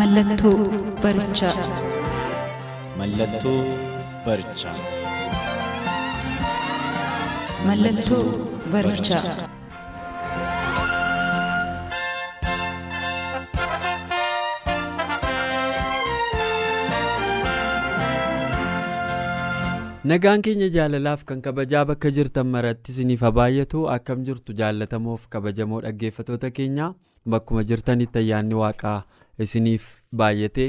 Mallattoo barichaa. Mallattoo barichaa. Mallattoo barichaa. Nagaan keenya jaalalaaf kan kabajaa bakka jirtan maratti isiniif haa baay'atu akkam jirtu jaallatamoof kabajamoo dhaggeeffatoota keenya bakkuma jirtanitti ayyaanni waaqaa isiniif baay'ate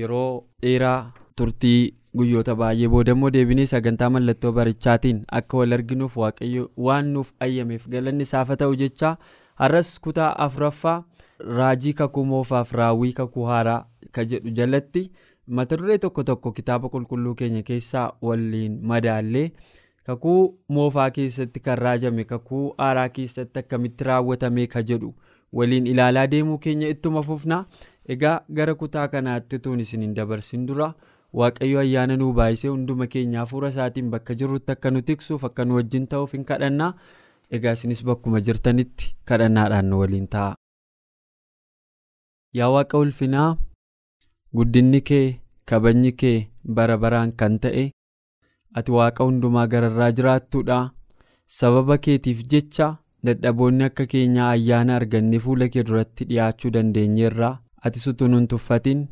yeroo dheeraa turtii guyyoota baay'ee boodammoo deebinee sagantaa mallattoo barichaatiin akka wal arginuuf waaqayyo waan nuuf ayyameef galanni isaaf haa ta'u jecha har'as kutaa afuraffaa raajii kakuu moofaaf raawwii kakuu haaraa ka jedhu jalatti. mata duree tokko tokko kitaaba qulqulluu keenya keessaa waliin madaallee kakuu moofaa keessatti kan raajame kakuu haaraa keessatti akkamitti raawwatame ka jedhu waliin ilaalaa deemuu keenya ittuma fufna egaa gara kutaa kanaatti tuun isin hin dabarsin dura waaqayyo ayyaana nuu baay'isee hunduma keenya hafuura isaatiin bakka jirrutti akka nu tiksuuf akka nu wajjin ta'uuf hin kadhannaa egaa isinis bakkuma jirtanitti kadhannaadhaan nu waliin ta'a. yaa waaqa ulfinaa. guddinni kee kabajni kee bara baraan kan ta'e ati waaqa hundumaa gararraa jiraattuudha sababa keetiif jecha dadhaboonni akka keenyaa ayyaana argannee fuula kee duratti dhiyaachuu dandeenyeerra ati sutuun hin tuffatin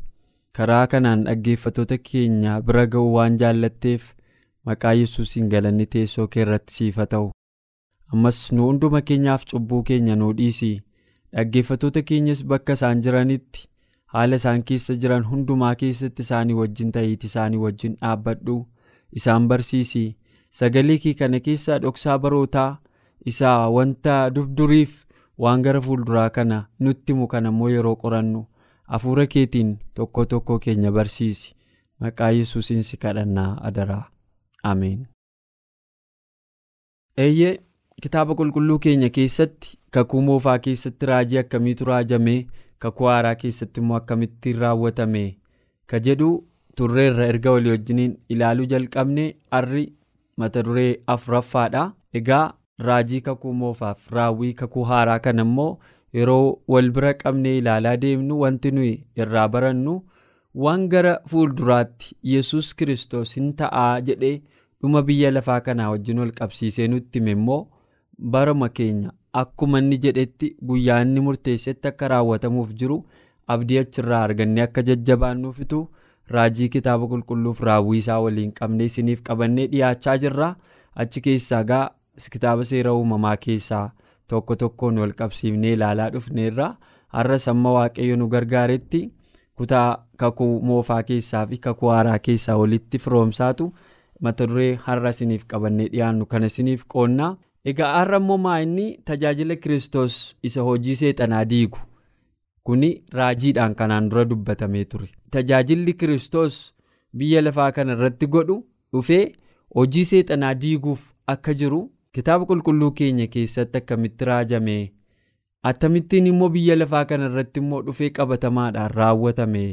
karaa kanaan dhaggeeffatoota keenya bira ga'uu waan jaallatteef maqaa yesuusiin galanni teessoo kee irratti siif haa ta'u. Ammas nu hunduma keenyaaf cubbuu keenya nuu dhiisi dhaggeeffatoota keenyas bakka isaan jiranitti. haala isaan keessa jiran hundumaa keessatti isaanii wajjin ta'iiti isaanii wajjin dhaabbadhu. Isaan barsiisi sagalee kee kana keessaa dhoksaa barootaa isaa wanta durduriif waan gara fuulduraa kana nutti himu kana immoo yeroo qorannu hafuura keetiin tokko tokko keenya barsiisi maqaa yesuusiin si kadhannaa adaraa ameen. eeyyee kitaaba qulqulluu keenya keessatti kakuu moofaa keessatti raajii akkamiitu raajamee. kakuu haaraa keessatti immoo akkamittiin raawwatame ka jedhu turreerra erga walii wajjiniin ilaaluu jalqabne har'i mata duree afuraffaadha egaa raajii kakuu moofaaf raawwii kakuu haaraa kana immoo yeroo wal bira qabnee ilaalaa deemnu wanti nuyi irraa barannu waan gara fuulduraatti yesus kiristoos hin ta'aa jedhee dhuma biyya lafaa kanaa wajjin wal qabsiisee nutti hime immoo barama keenya. akkuma inni jedhetti guyyaa inni murteessetti akka raawwatamuuf jiru abdii achirraa argannee akka jajjabaannuufitu raajii kitaaba qulqulluuf raawwii isaa waliin qabnee isiniif qabannee dhiyaachaa jirra achi keessaa gaa kitaaba seera uumamaa keessaa tokko tokkoon wal qabsiifnee ilaalaa dhufneerra har'as amma waaqayyo nu gargaaretti kutaa kakuu moofaa keessaa fi kakuu haaraa keessaa walitti firoomsaatu mata duree har'a isiniif qabannee dhiyaannu kana isiniif qoonnaa. egaa har'a immoo maa'inni tajaajila kiristoos isa hojii seexanaa diigu kuni raajiidhaan kanaan dura dubbatamee ture tajaajilli kiristoos biyya lafaa kana irratti godhu dhufee hojii seexanaa diiguuf akka jiru kitaaba qulqulluu keenya keessatti akkamitti raajame akkamittiin immoo biyya lafaa kana irratti immoo dhufee qabatamaadhaan raawwatame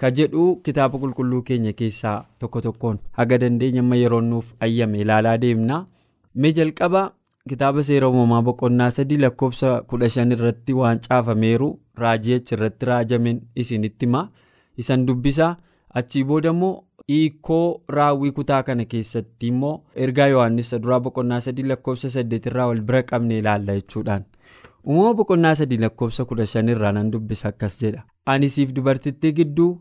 ka jedhu kitaaba qulqulluu keenya keessaa tokko tokkoon haga dandeenya amma yeroo nuuf ayyame ilaalaa deemna mee jalqaba. kitaaba seera uumamaa boqonnaa sadii lakkoofsa kudha shan irratti waan caafameeru raajii achi irratti raajamen isinitti hima isan dubbisa achii booda immoo hiikoo raawwii kutaa kana keessatti immoo ergaa yohaannisa duraa boqonnaa sadii lakkoofsa saddeet irraa wal bira qabne ilaalla jechuudhaan. Uumama boqonnaa sadii lakkoofsa kudha shan irraa nan dubbisa akkas jedha. Ani siif dubartittii gidduu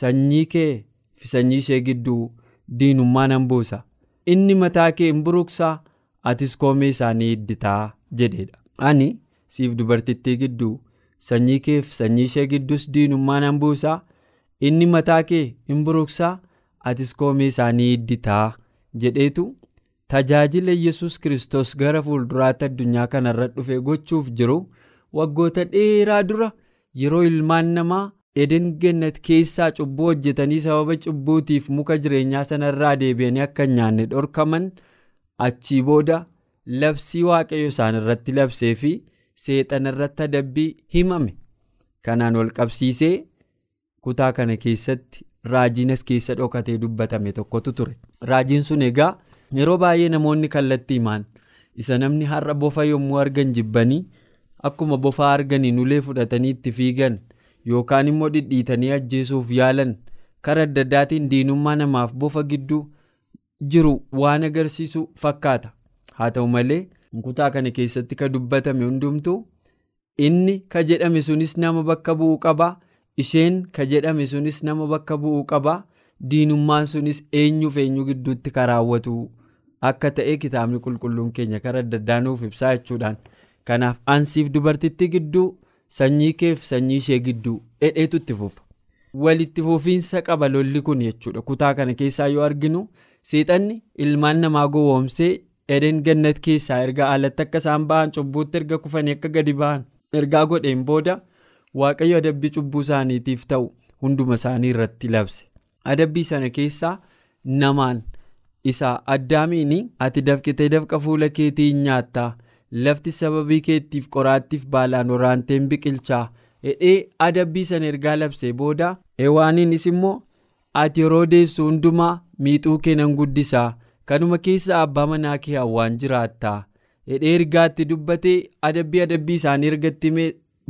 sanyii kee fi sanyii ishee gidduu diinummaa nan buusa. Inni mataa kee hin buruqsaa atis koomee isaanii hidditaa jedheedha. Ani siif dubartittii gidduu sanyii keef sanyii ishee gidduus diinummaa nan buusaa inni mataa kee hin buruqsaa atis koomee isaanii hidditaa jedheetu tajaajila yesus kristos gara fuulduraatti addunyaa kanarra dhufe gochuuf jiru waggoota dheeraa dura yeroo ilmaan namaa eden gannat keessaa cubbuu hojjetanii sababa cubbuutiif muka jireenyaa sanarraa deebi'anii akka hin nyaanne dhorkaman achii booda labsii waaqayyo isaan irratti labsee fi seexana irratti adabbii himame. Kanaan wal qabsiisee kutaa kana keessatti raajiin as keessa dhokatee dubbatame tokkotu ture. Raajiin sun egaa yeroo baay'ee namoonni kallattii himaan isa namni har'a bofa yommuu argan jibbanii akkuma bofaa arganiin ulee fudhatanii itti fiigan yookaan immoo dhidhiitanii ajjeesuuf yaalan karaa adda addaatiin diinummaa namaaf bofa gidduu jiru waan agarsiisu fakkaata. Haa ta'u malee kutaa kana keessatti ka dubbatame hundumtuu inni ka jedhame sunis nama bakka bu'uu qaba isheen ka jedhame sunis nama bakka bu'uu qaba. Diinummaan sunis eenyuuf eenyu gidduutti ka raawwatu? Akka ta'e kitaabni qulqulluun keenya karaa adda addaa nuuf ibsaa jechuudhaan. Kanaaf ansiif dubartittii gidduu sanyii keef sanyii ishee gidduu dhedheetu itti fufa walitti fufiinsa qaba lolli kun jechuudha. Kutaa kana keessaa yoo arginu seexanni ilmaan namaa gowwoomsee eden gannat keessaa erga alatti akka isaan ba'an cubbuutti erga kufanii akka gadi ba'an ergaa godheen booda waaqayyo adabbii cubbuu isaaniitiif ta'u hunduma isaanii irratti labse. Adabbii sana keessaa namaan isa addaamiin ati dafqitee dafqa fuula keetii nyaattaa. Lafti sababii keettiif qoraattiif baalaan waraanteen biqilchaa. Hedhee adabbii sana ergaa labsee booda ewaaniinis immoo ati yeroo deessu hundumaa miixuu kee nan guddisaa. Kanuma keessa abbaa manaa kee hawwaan jiraattaa. Hedhee ergaatti dubbatee adabbii adabbii isaanii ergatti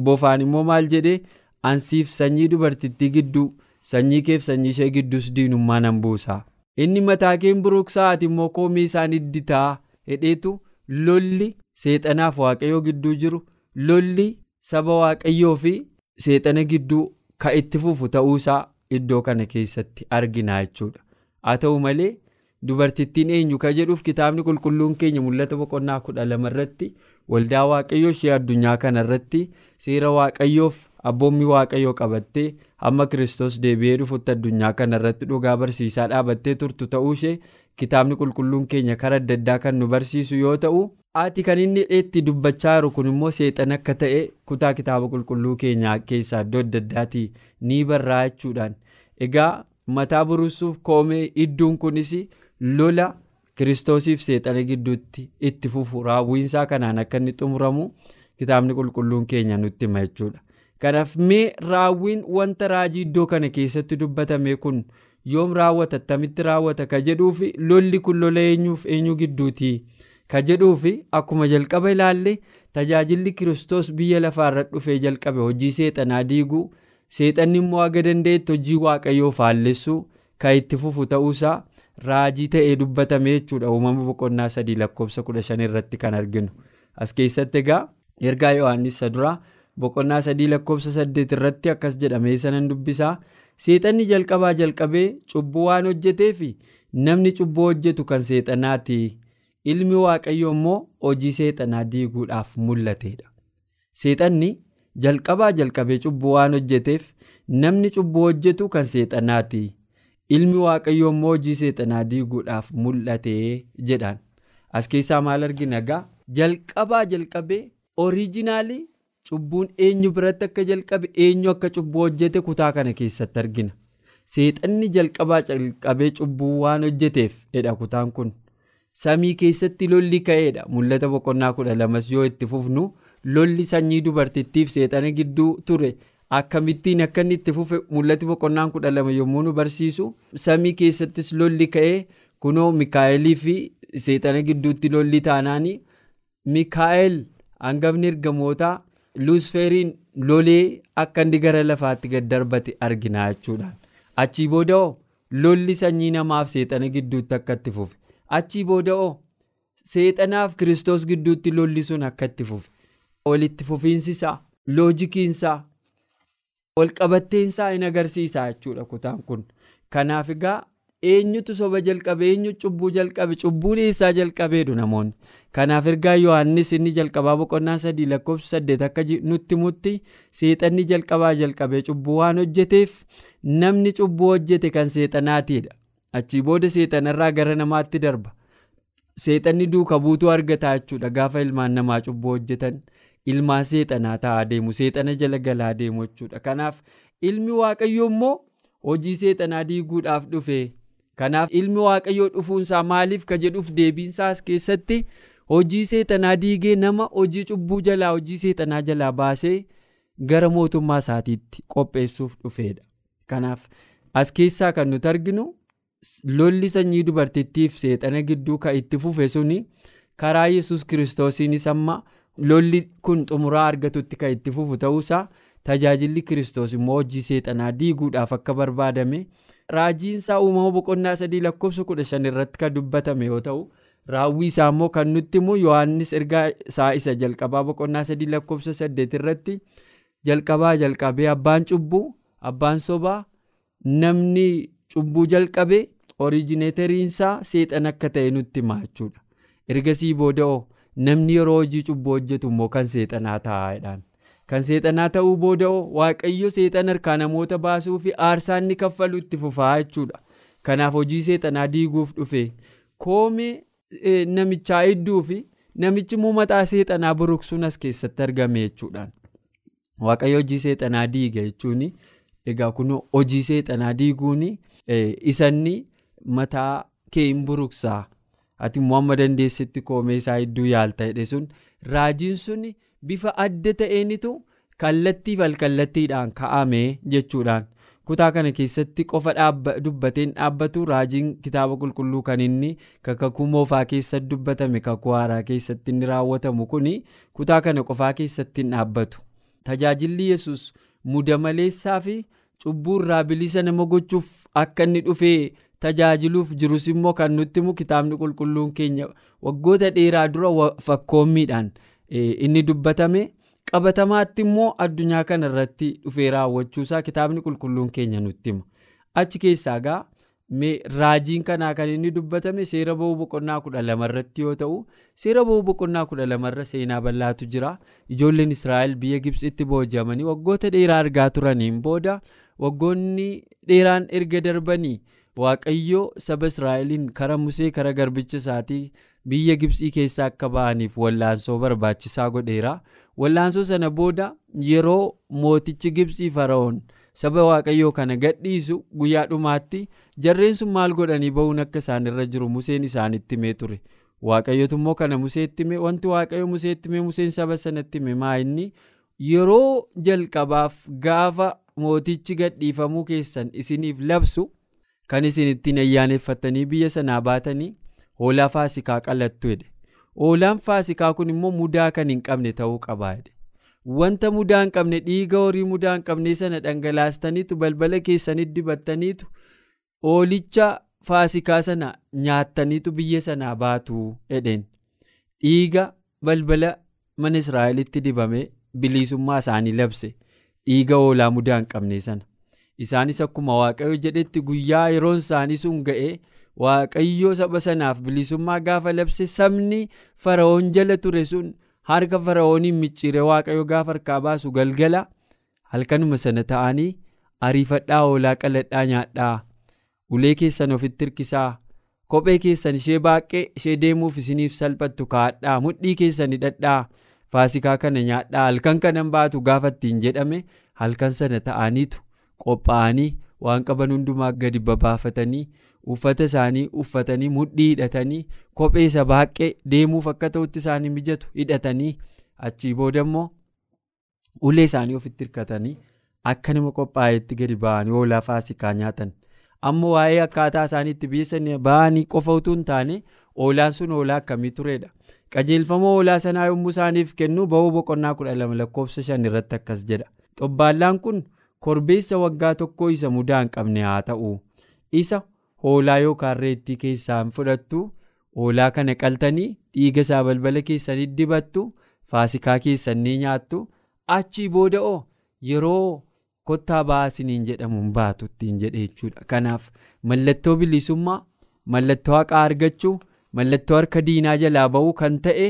bofaan immoo maal jedhee? Ansiif sanyii dubartittii gidduu sanyii keef sanyii ishee gidduus diinummaa nan buusaa inni mataa keen buruqsaa ati immoo koomii isaan idditaa hedheetu lolli seexanaaf waaqayyoo gidduu jiru lolli saba waaqayyoo fi seexana gidduu ka itti fufu ta'uusaa iddoo kana keessatti argina jechuudha. Haa ta'u malee dubartittiin eenyu ka jedhuuf kitaabni qulqulluun keenya mul'ata boqonnaa kudha lama irratti waldaa waaqayyoo ishee addunyaa kana irratti seera waaqayyoof abboommi waaqayyoo qabattee hamma kiristoos deebi'ee dhufutti addunyaa kana irratti dhugaa barsiisaa dhaabattee turtu ta'uu ishee kitaabni qulqulluun keenya karaa adda addaa kan nu barsiisu yoo ta'u ati kan inni itti dubbachaa jiru kun immoo seexan akka ta'e kutaa kitaaba qulqulluu keenyaa keessaa iddoo adda addaatii ni barraa jechuudhaan egaa mataa burusuuf koomee idduun kunis lola kiristoosiif seexana gidduutti itti fufu. Raawwiinsaa kanaan akka inni xumuramu kitaabni qulqulluun keenya nutti hima jechuudha. Kanaaf mee raawwiin wanta raajii iddoo kana keessatti dubbatame kun yoom raawwata? Attamitti raawwata? Ka jedhuufi lolli kun lola eenyuuf eenyu gidduutii ka jedhuufi akkuma jalqaba ilaalle tajaajilli kiristoos biyya lafaarra dhufee jalqabe hojii seexanaa diiguu? Seexanni immoo aga danda'etti hojii waaqayyoo faallessuu ka itti fufu ta'uusaa raajii ta'ee dubbatame jechuudha. Uumama boqonnaa sadii lakkoofsa kudha shan irratti kan arginu. As keessatti egaa ergaa yohaannis duraa boqonnaa sadii lakkoofsa saddeet irratti akkas jedhamee sanan dubbisaa. Seexanni jalqabaa jalqabee cubbuu waan hojjeteef namni cubbuu hojjetu kan seexanaati. Ilmi waaqayyo immoo hojii seexanaa diiguudhaaf mul'ateedha. Seexanni jalqabaa jalqabee cubbuu waan hojjeteef namni cubbuu hojjetu kan seexanaati ilmi waaqayyo immoo hojii seexanaa diiguudhaaf mul'atee jedhaan as keessaa maal argina? Egaa jalqabaa jalqabee oriijinaalii cubbuun eenyu biratti akka jalqabe eenyu akka cubbuu hojjete kutaa kana keessatti argina. Seexanni jalqabaa jalqabee cubbuu waan hojjeteef jedha kutaan kun. Samii keessatti lolli ka'eedha mul'ata boqonnaa kudha lamas yoo itti fufnu lolli sanyii dubartittiif seexana gidduu ture akkamittiin akka inni itti fufe mul'ati boqonnaan kudha lama yommuu nu barsiisu samii keessattis lolli ka'ee kunoo mikaa'elii fi seexana gidduutti lolli taanaanii mikaa'el hangafni ergamootaa luusfeeriin lolee akka inni gara lafaatti gad darbate argina jechuudhaan. Achii booda lolli sanyii namaaf seexana gidduutti akka itti fufe. Achii booda seexanaaf kiristoos gidduutti lolli sun akka itti fufe walitti fufiinsisaa loojikiinsaa walqabatteensaa hin agarsiisaa jechuudha kutaan kun. Kanaaf egaa eenyutu soba jalqabe eenyu cubbuu jalqabe cubbuun eessaa jalqabeedhu namoonni. Kanaaf ergaa yohaannis inni jalqabaa boqonnaa sadii lakkoofsa saddeet akka nutti mutti seexanni jalqabaa jalqabee cubbuu waan hojjeteef namni cubbuu hojjete kan seexanaatiidha. Achii booda seexanarraa gara namaatti darba. Seexanni duuka buutuu argataa jechuudha gaafa ilmaan namaa cubbuu hojjetan ilmaan seexanaa ta'aa deemu seexana jala galaa deemu jechuudha kanaaf ilmi waaqayyoo immoo hojii seexanaa diiguudhaaf dhufe. Kanaaf ilmi waaqayyoo dhufuunsaa maaliif ka jedhuuf deebiinsaas keessatti hojii seexanaa diigee nama hojii cubbuu jalaa hojii seexanaa jalaa baasee gara mootummaa isaatiitti qopheessuuf dhufeedha. Kanaaf as keessaa kan nuti arginu lolli sanyii dubartittiif seexana gidduu kan itti fufe suni karaa yesus kiristoosiinis amma lolli kun xumuraa argatutti kan itti fufu ta'uusaa tajaajilli kiristoos immoo hojii seexanaa diiguudhaaf akka barbaadame raajiinsaa uumama boqonnaa sadii lakkoofsa kudha shan irratti kan dubbatame yoo ta'u raawwii isaa immoo kan nutti immoo yohaannis ergaa isaa isa jalqabaa boqonnaa sadii lakkoofsa saddeet irratti jalqabaa jalqabee abbaan cubbuu abbaan sobaa namni cubbuu jalqabe oriijineetariinsaa seexan akka ta'e nutti himaa jechuudha ergasii booda'oo namni yeroo hojii cubbuu hojjetu immoo kan seexanaa taa'aadhaan kan seexanaa ta'uu booda'oo waaqayyo seexan harkaa namoota baasuu fi aarsaa inni kaffalu itti fufaa jechuudha. Kanaaf hojii seexanaa diiguuf dhufe koomee namichaa hedduu fi namichi immoo mataa seexanaa buruqsuun as keessatti argame jechuudhaan. Waaqayyo hojii seexanaa diiga jechuun egaa kun hojii seexanaa diiguun isanni mataa kee hin buruqsaa ati immoo amma dandeessetti koomee isaa hedduu yaalta jedhe sun. Raajiin sun bifa adda ta'eenitu kallattiif alkallattiidhaan ka'ame jechuudhaan kutaa kana keessatti qofa dubbateen dhaabbatu raajiin kitaaba qulqulluu kan inni kakakuu moofaa keessatti dubbatame kakuu haaraa keessatti inni raawwatamu kun kutaa kana qofaa keessatti hin dhaabbatu. Tajaajilli yesus mudamaleessaa fi cubbuu irraa bilisa nama gochuuf akka inni dhufee tajaajiluuf jirus immoo kan nutti himu kitaabni qulqulluun keenya waggoota dheeraa dura fakkoommiidhaan inni dubbatame qabatamaatti immoo addunyaa kana irratti dhufee raawwachuusaa kitaabni qulqulluun keenya nutti hima. Achi keessaa gaa raajiin kanaa kan inni dubbatame seera ba'uu boqonnaa kudha lamarratti yoo ta'u seera ba'uu boqonnaa kudha lamarra seenaa bal'aatu jira. Ijoolleen israa'el biyya gibsitti booji'amanii waggoota dheeraa argaa turaniin booda waggoonni dheeraan erga darbanii waaqayyo saba israa'eliin kara musee kara garbicha isaatii biyya gibsii keessaa akka ba'aniif wallaansoo barbaachisaa godheera. Wallaansoo sana booda yeroo mootichi gibsii fara'oon saba waaqayyoo kana gadhiisu guyyaa dhumaatti jarreen sun maal godhanii ba'uun akka isaan irra jiru museen isaanitti himee ture? Waaqayyotu immoo kana museetti hime wanti waaqayyo museetti hime museen saba sanatti hime maa inni? Yeroo jalqabaaf gaafa mootichi gadhiifamuu keessan isiniif labsu kan isin ittiin ayyaaneffatanii biyya sanaa baatanii hoolaa faasikaa qalattu jedhe hoolaan faasikaa kun immoo mudaa kan hin qabne ta'uu qabaa jedhe wanta mudaa hin qabne dhiiga horii mudaa hin qabne sana dhangalaastaniitu balbala keessanitti dibattaniitu hoolicha faasikaa sana nyaattaniitu biyya sanaa baatu jedheen dhiiga balbala mana israa'elitti dibame bilisummaa isaanii labse. Dhiiga hoolaa mudaa hin qabne sana isaanis akkuma waaqayyo jedhetti guyyaa yeroon isaanii sun ga'e waaqayyo saba sanaaf bilisummaa gaafa labse sabni fara'oon jala ture sun harka fara'ooniin micciire waaqayyo gaafa harkaa baasu galgala. Halkanuma sana ta'anii ariifadhaa hoolaa qaladhaa nyaadhaa. Ulee keessan ofitti hirkisaa. Kophee keessan ishee baaqee ishee deemuuf isiniif salphattu kaa'adhaa. Mudhii keessan hidhadhaa. Faasikaa kana nyaadhaa. Halkan kanan baatu gaafa ittiin jedhame halkan sana ta'aniitu qophaa'anii waan qaban hundumaa gadi babaafatanii uffata isaanii uffatanii mudhii hidhatanii kophee isa baaqee deemuuf akka ta'utti isaanii mijatu hidhatanii achii booda immoo ulee isaanii ofitti hirkatanii akka nama qophaa'etti gadi ba'anii hoolaa faasikaa nyaatan. Amma waa'ee akkaataa isaaniitti biyya ba'anii qofa utuu hin taane hoolaan sun hoolaa akkamii turedha qajeelfama hoolaa sanaa yommuu isaaniif kennu ba'uu boqonnaa kudha lama lakkoofsa shan irratti akkas jedha. Xobbaallaan kun korbeessa waggaa tokkoo isa mudaa hin qabne haa ta'u. Isa hoolaa yookaan reettii keessaan fudhattu hoolaa kana qaltanii dhiiga isaa balbala keessanii dibattu faasikaa keessanii nyaattu achii booda'oo yeroo kottaa baasiniin jedhamuun baatu ittiin jedhe jechuudha. Kanaaf mallattoo bilisummaa mallattoo haqaa argachuu mallattoo harka diinaa jalaa ba'uu kan ta'e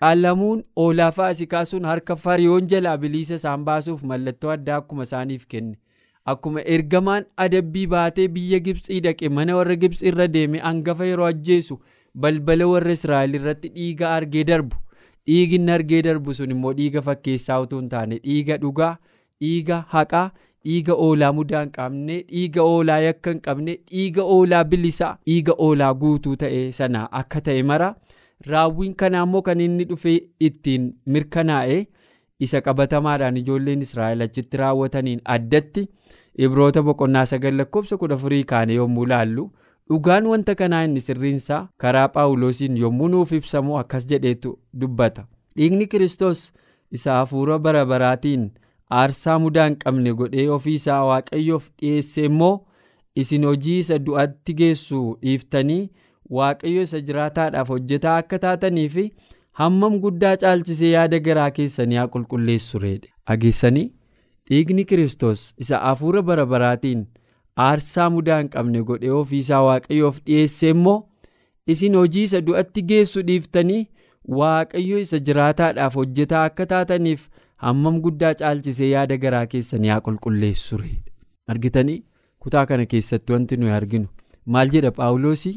qaalamuun hoolaa faasikaa sun harka fariyoon jalaa bilisa isaan baasuuf mallattoo addaa akkuma isaaniif kenne. Akkuma ergamaan adabbii baatee biyya gibxii dhaqe mana warra gibxii irra deeme hangafa yeroo ajjeesu balbala warra israa'el irratti dhiiga argee darbu. Dhiigi argee darbu sun immoo dhiiga fakkeessaa utuu hin taane dhiiga dhugaa dhiiga haqaa dhiiga oolaa mudaa hin qabne dhiiga oolaa yakka hin qabne dhiiga oolaa bilisaa dhiiga oolaa guutuu ta'e sana akka ta'e mara raawwiin kanaa immoo kan inni dhufee ittiin mirkanaa'e isa qabatamaadhaan ijoolleen israa'el achitti raawwataniin addatti ibroota boqonnaa sagal lakkoofsa kudha afurii kaane yommuu laallu dhugaan wanta kanaa inni sirriinsaa karaa phaawulosiin yommuu nuuf ibsamu akkas jedheetu dubbata. Dhiigni kiristoos isa hafuura bara baraatiin aarsaa mudaa hin qabne godhee ofiisaa waaqayyoof dhiyeesse immoo isin hojii isa du'atti geessu dhiiftanii waaqayyo isa jiraataadhaaf hojjetaa akka taatanii fi hammam guddaa caalchisee yaada garaa keessanii haa qulqulleessu reedhe dhageessanii dhiigni kiristoos isa hafuura bara baraatiin aarsaa mudaa hin qabne godhee ofiisaa waaqayyoof dhiyeesse immoo isin hojii isa du'atti geessu dhiiftanii waaqayyo isa jiraataadhaaf hojjetaa akka taataniif hammam guddaa caalchisee yaada garaa keessanii haa qulqulleessu reedhe argitanii kutaa kana keessatti wanti nuyi arginu maal jedha? Phaawulosi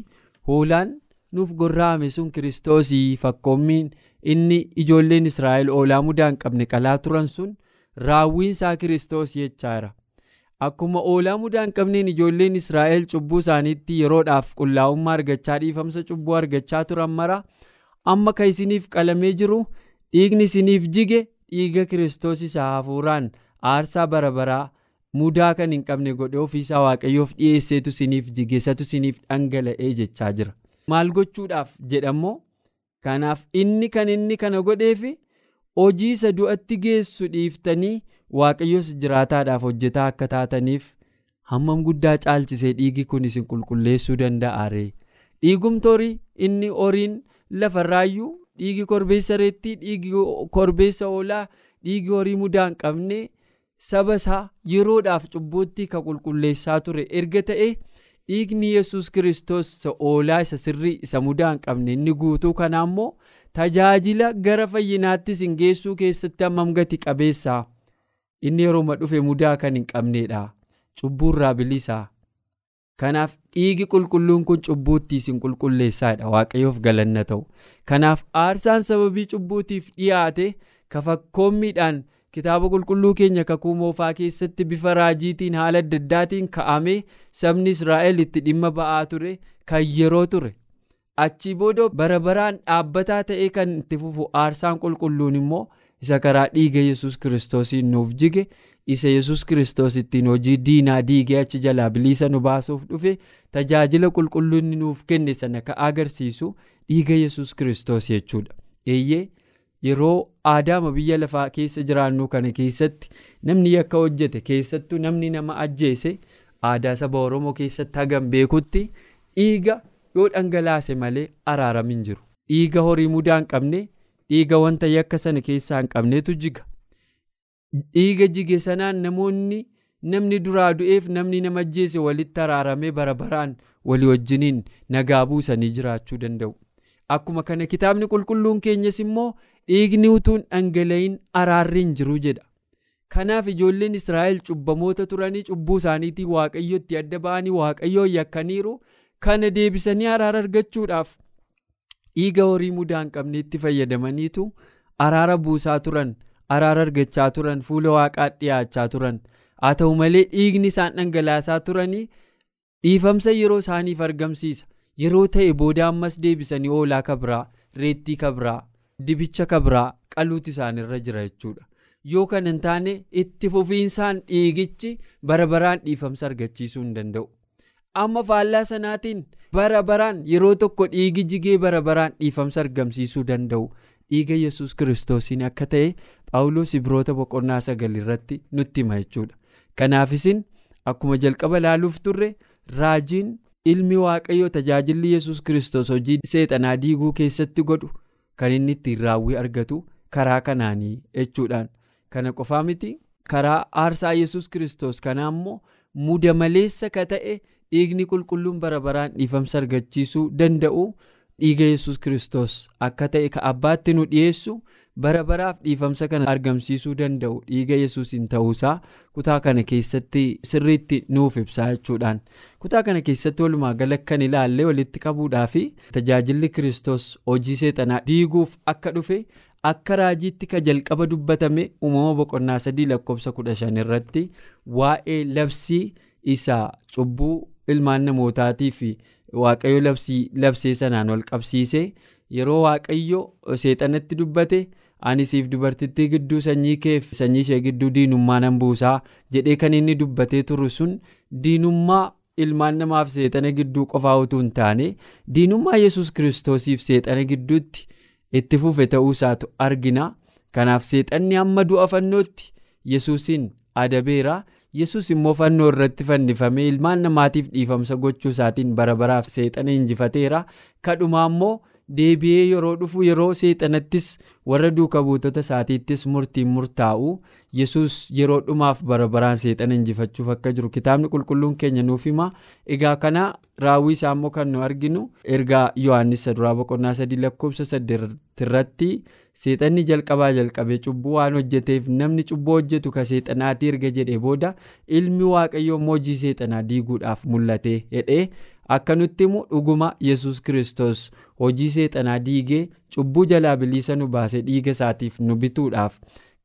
hoolaan nuuf gorra'ame sun kiristoosii fakkoommiin inni ijoolleen israa'el hoolaa mudaa hin qabne qalaa turan sun raawwiinsaa kiristoos jechaara. Akkuma hoolaa mudaa hin qabneen ijoolleen israa'el cubbuu isaaniitti yeroodhaaf qullaa'ummaa argachaa dhiifamsa cubbuu argachaa turan mara amma kan isiniif qalamee jiru dhiigni isiniif jige dhiiga kiristoos isa hafuuraan aarsaa bara baraa mudaa kan hin qabne godhee ofiisaa waaqayyoof dhiyeesseetu isiniif jigeessatu isiniif dhangala'ee jechaa jira. Maal gochuudhaaf jedhammoo? Kanaaf inni kan inni kana godheefi hojii isa du'atti geessu dhiiftanii waaqayyos jiraataadhaaf hojjetaa akka taataniif hammam guddaa caalchisee dhiigi kun isin qulqulleessuu danda'a ree? Dhiigumtoorii inni horiin lafarraayyuu dhiigi korbeessa reettii dhiigi korbeessa oolaa dhiigi horii mudaa hin qabne saba isaa yeroodhaaf cubbuutti ka qulqulleessaa ture. Erga ta'e dhiigni yesus kiristoos isa oolaa isa sirrii isa mudaa hin qabne inni guutuu kanaa immoo tajaajila gara fayyinaatti isin geessuu keessatti hammam gati qabeessaa? Inni yerooma dhufe mudaa kan hin qabneedha. Cubbuurraa bilisaa kanaaf dhiigi qulqulluun kun cubbuutti isin qulqulleessaadha waaqayyoof galanna ta'u. Kanaaf aarsaan sababii cubbuutiif dhiyaate ka fakkoommiidhaan kitaaba qulqulluu keenya kakuu moofaa keessatti bifa raajiitiin haala adda addaatiin ka'amee sabni israa'el itti dhimma ba'aa ture kan yeroo ture. Achii booda bara baraan dhaabbataa ta'ee kan itti fufu aarsaan qulqulluun immoo isa karaa dhiiga yesus kiristoosiin nuuf jige isa yesus kiristoos ittiin hojii diinaa diigee achi jalaa bilisa nu baasuuf dhufe tajaajila qulqulluun nuuf kenne sana ka agarsiisu dhiiga yesus kiristoos jechuudha. Eeyyee yeroo aadaama biyya lafaa keessa jiraannu kana keessatti namni yakka hojjete keessattuu namni nama ajjeese aadaa saba oromoo keessatti hagam beekutti dhiiga yoo dhangalaase malee araarami hin jiru. Dhiiga horii mudaa hin qabne dhiiga wanta yakka sana keessaa hin qabnetu jiga. Dhiiga jige sanaan namoonni namni duraa du'eef namni nama ajjeese walitti araaramee bara baraan walii wajjiniin nagaa buusanii jiraachuu danda'u akkuma kana kitaabni qulqulluun keenyas immoo dhiigni utuun dhangala'iin araarri hin jiru jedha. Kanaaf ijoolleen israa'el cubbamoota turanii cubbuu isaaniitiin waaqayyotti adda ba'anii waaqayyoo yakkaniiru kana deebisanii araara argachuudhaaf dhiiga horii mudaa hin qabneetti fayyadamaniitu araara buusaa turan araara argachaa turan fuula waaqaatti dhiyaachaa turan. Haa ta'u malee dhiigni isaan dhangalaasaa turanii dhiifamsa yeroo isaaniif argamsiisa yeroo ta'e booda ammas deebisanii hoolaa kabraa reettii kabraa dibicha kabraa qaluuti isaanirra jira jechuudha. Yoo kan hin taane itti fufiinsaan dhiigichi bara baraan dhiifamsa argachiisuu hin danda'u. Amma faallaa sanaatiin bara baraan yeroo tokko dhiigi jigee bara baraan dhiifamsa argamsiisuu danda'u. Dhiiga yesus kiristoosiin akka ta'e phaawulos ibroota boqonnaa sagal irratti nutti hima jechuudha. Kanaaf isin akkuma jalqaba laaluuf turre raajiin ilmi waaqayyoo tajaajilli yesus kiristoos hojii seexanaa diiguu keessatti godhu kan inni ittiin raawwii argatu karaa kanaanii jechuudhaan. Kana qofaa miti karaa aarsaa yesus kiristoos kanaa immoo muda maleessa ka ta'e dhiigni qulqulluun bara baraan dhiifamsa argachiisuu danda'u dhiiga yesus kiristoos. Akka ta'e ka abbaatti nu dhiyeessu bara baraaf dhiifamsa kana argamsiisuu danda'u. Dhiiga yesuusiin ta'uusaa kutaa kana keessatti sirriitti nuuf ibsaa jechuudhaan. Kutaa kana keessatti walumaa gala kan ilaallee walitti qabuudhaa fi tajaajilli kiristoos hojii seexanaa diiguuf akka dhufe akka raajiitti ka jalqaba dubbatame uumama boqonnaa sadii lakkoofsa kudha shan irratti waa'ee labsii isaa cubbuu ilmaan namootaatii fi waaqayyo labsee sanaan wal qabsiise yeroo waaqayyo seexanatti dubbate. ani siif dubartittii gidduu sanyii keef sanyii ishee gidduu diinummaa nan buusaa jedhee kan inni dubbatee turu sun diinummaa ilmaan namaaf seexana gidduu qofaa utuu hin taane diinummaa yesus kiristoosiif seexana gidduutti itti fufe ta'uu isaatu argina kanaaf seexanni hamma du'a fannootti yesuusiin adabeera yesus immoo fannoo irratti fannifamee ilmaan namaatiif dhiifamsa gochuu isaatiin bara baraaf seexana injifateera kadhumaa immoo. Deebi'ee yeroo dhufu yeroo seexanattis warra duuka buutota isaatiittis murtiin murtaa'u yesus yeroo dhumaaf bara baraan seexana injifachuuf akka jiru. Kitaabni qulqulluun keenya nuuf hima egaa kana raawwii isaa immoo kan nu arginu ergaa yohaannis duraa boqonnaa sadii lakkoofsa saddeetirratti seexanni jalqabaa jalqabee cubbuu waan hojjeteef namni cubbuu hojjetu ka seexanaatii erga jedhee booda ilmi waaqayyoo hojii seexanaa diiguudhaaf mul'ate. Jedhee akka nutti himu dhuguma yesus kiristoos. Hojii seexanaa diigee cubbuu jalaa bilisa nu baase dhiiga isaatiif nu bituudhaaf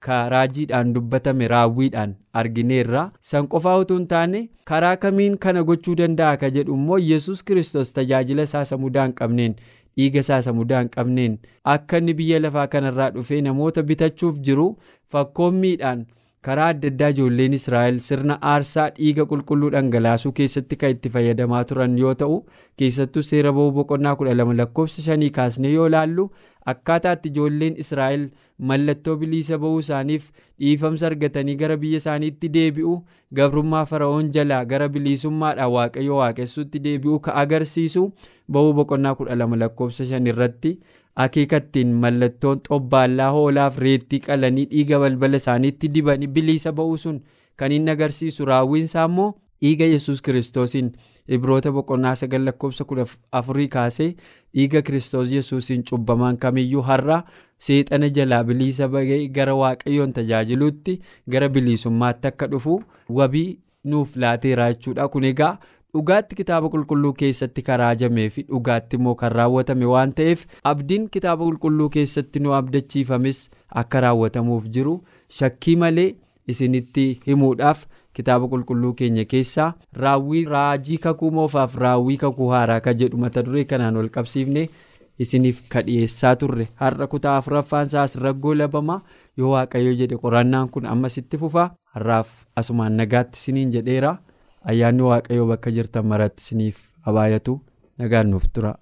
ka raajiidhaan dubbatame raawwiidhaan argineerra. San qofaa utuu hin taane karaa kamiin kana gochuu danda'a ka jedhu immoo yesus kiristoos tajaajila isaa samudaa hin qabneen dhiiga isaa samudaa hin qabneen. Akka inni biyya lafaa kanarraa dhufee namoota bitachuuf jiru fakkoommiidhaan karaa adda addaa ijoolleen israa'el sirna aarsaa dhiiga qulqulluu dhangalaasuu keessatti kan itti fayyadamaa turan yoo ta'u keessattuu seera boqonnaa kudha lama lakkoofsa shanii kaasnee yoo laallu akkaataatti ijoolleen israa'el mallattoo bilisa ba'uu isaaniif dhiifamsa argatanii gara biyya isaaniitti deebi'u gabrummaa fara'oon jalaa gara bilisummaadhaan waaqayyo waaqessuutti deebi'u ka agarsiisu ba'uu boqonnaa kudha lama lakkoofsa shan irratti akeekattiin mallattoon xobbaallaa hoolaaf reettii qalanii dhiiga balbala isaaniitti dibanii bilisa ba'uu sun kan inni agarsiisu raawwiinsaa immoo dhiiga yesus kiristoosiin ibroota boqonnaa sagal lakkoofsa kudha afurii kaasee dhiiga kiristoos yesuusiin cubbamaan kamiyyuu har'a seexana jalaa bilisa ba'ee gara waaqayyoon tajaajiluutti gara bilisummaatti akka dhufu wabii nuuf laateera jechuudha kun egaa. Dhugaatti kitaaba qulqulluu keessatti kan raajamee fi dhugaatti immoo kan raawwatame waan ta'eef abdiin kitaaba qulqulluu keessatti nu abdachiifames akka raawwatamuuf jiru shakkii malee isinitti himuudhaaf kitaaba qulqulluu keenya keessaa raawwii raajii kakuu moofaaf raawwii kakuu haaraa ka jedhu mata duree kanaan wal qabsiifne isiniif ka dhiyeessaa turre har'a kutaa afuraffaan isaas raggoo labama yoo waaqayyo jedhe qorannaan kun ammasitti fufa har'aaf asumaan nagaatti isiniin jedheera. Ayyaanni waaqayyoo bakka jirtan maratti isiniif habaayatu nagaan nuuf tura.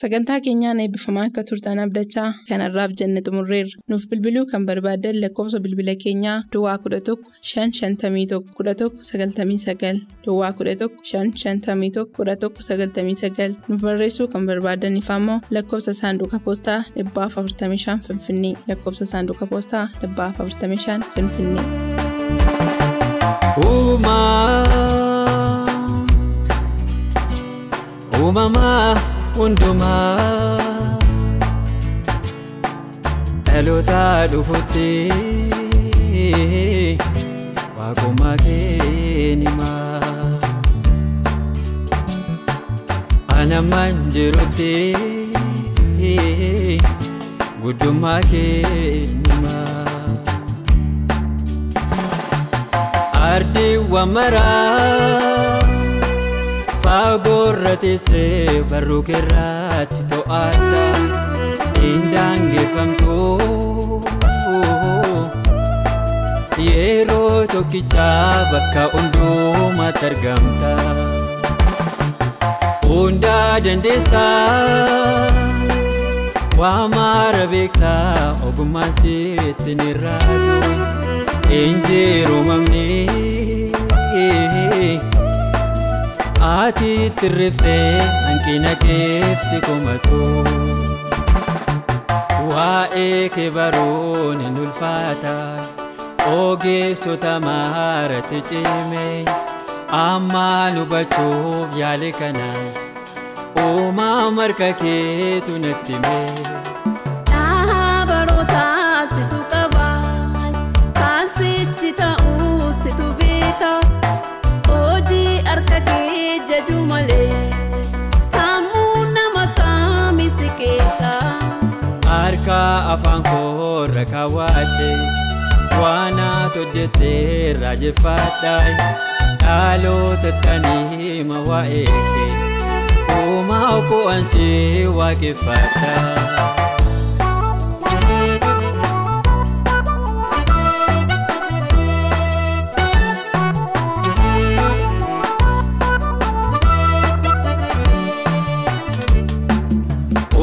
sagantaa keenyaan eebbifamaa akka turtan abdachaa kanarraaf jenne xumurreerra nuuf bilbiluu kan barbaaddan lakkoofsa bilbila keenyaa duwwaa 11 551 11 99 duwwaa 11 551 11 99 nuuf barreessuu kan barbaadaniif ammoo lakkoofsa saanduqa poostaa 45 finfinnee lakkoofsa saanduqa poostaa 45 finfinnee. Uumamaa hundumaa dhaloota dhufutti waaqummaa keenimaa anamman jirutti guddummaa keenimaa ardiiwwan maraa. Faagorra teessee barruu keerraatti to'atta indaangeffamtu yeroo tokkichaa bakka hundumaatti argamta. Hundaa dandeessaa waa maara beektaa ogummaan sitti ni raatu injiruumamni. Ati tirriftee hanqina keefsi komatu waa'ee kee baruun hin ulfaata ogeessota maaratti cime ammaan hubachuuf yaale kanas uumaa marka keetu natti hime. Afaan koorra kaawwadhe waan ati hojjettee raajeffadha dhaloota tanii ma waa'ee kee uumaa ko'ansi waaqeffadha.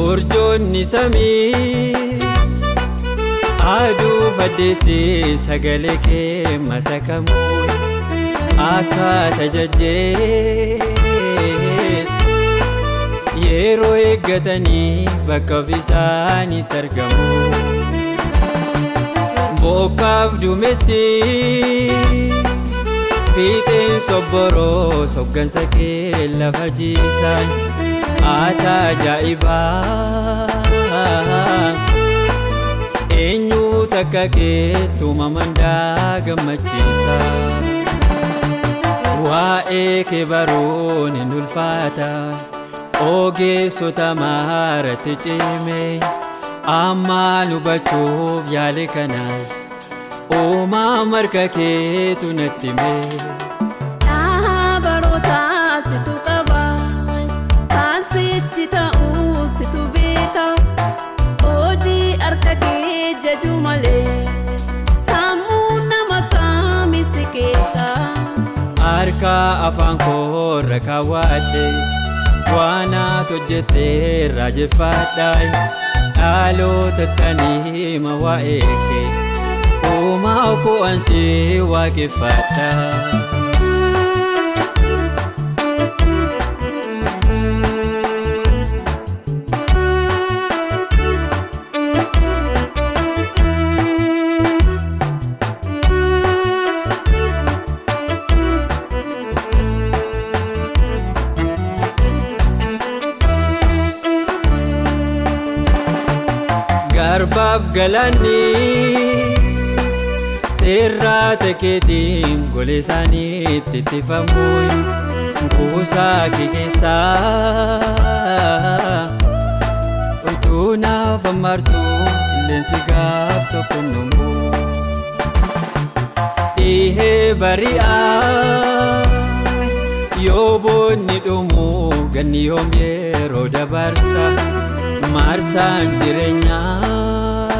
urjoonni samii aduu faddeessee sagalee kee masakamu akkaataa jajjee yeroo eeggatanii bakka ofiisaanitti argamu bokkaaf duumessi fiixeen sobboroo soggansa kee lafa jiisan. ata ajaa'ibaa eenyu takka keettuma mandaa gammachiisa waa'ee kee baruun hin ulfaata ogeessota maaratti cime ammaan hubachuuf yaale kanas uumaa marka keetu natti hime. Harka afaan koorra kaawwadhe waan ati hojjettee raajeffadha dhaloota tanii ma waa'ee kee uumaa ko'ansi waaqeffadha. Galaanni seerraa tekeetiin golee isaaniitti ittifamu kuusaa kee keessaa utuu naaf ammartu qilleensi gaaf tokko numu dhihee bari'aa yoo boonni dhumu ganni yoom yeroo dabarsa. maarsaan jireenyaa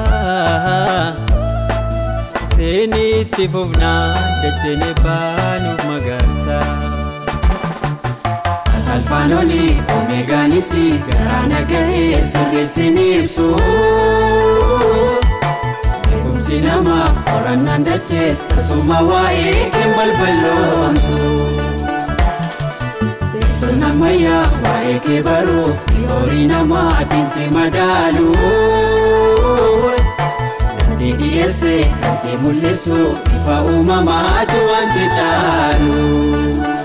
seenitti fufnaan dachene baanuuf magaarsa. Alfaanoli omeegaanis garaa nagahee sirreessin ibsu. Beekumsi namaaf qorannaan dachees tasuma waa'ee keen balballoomsu. Beektonni ammayyaa waa'ee kee baruuf xiyoorii namaatiin si madaalu. Dantii dhiyeessee kan si mul'isu ifa uumamaatu wanti caalu.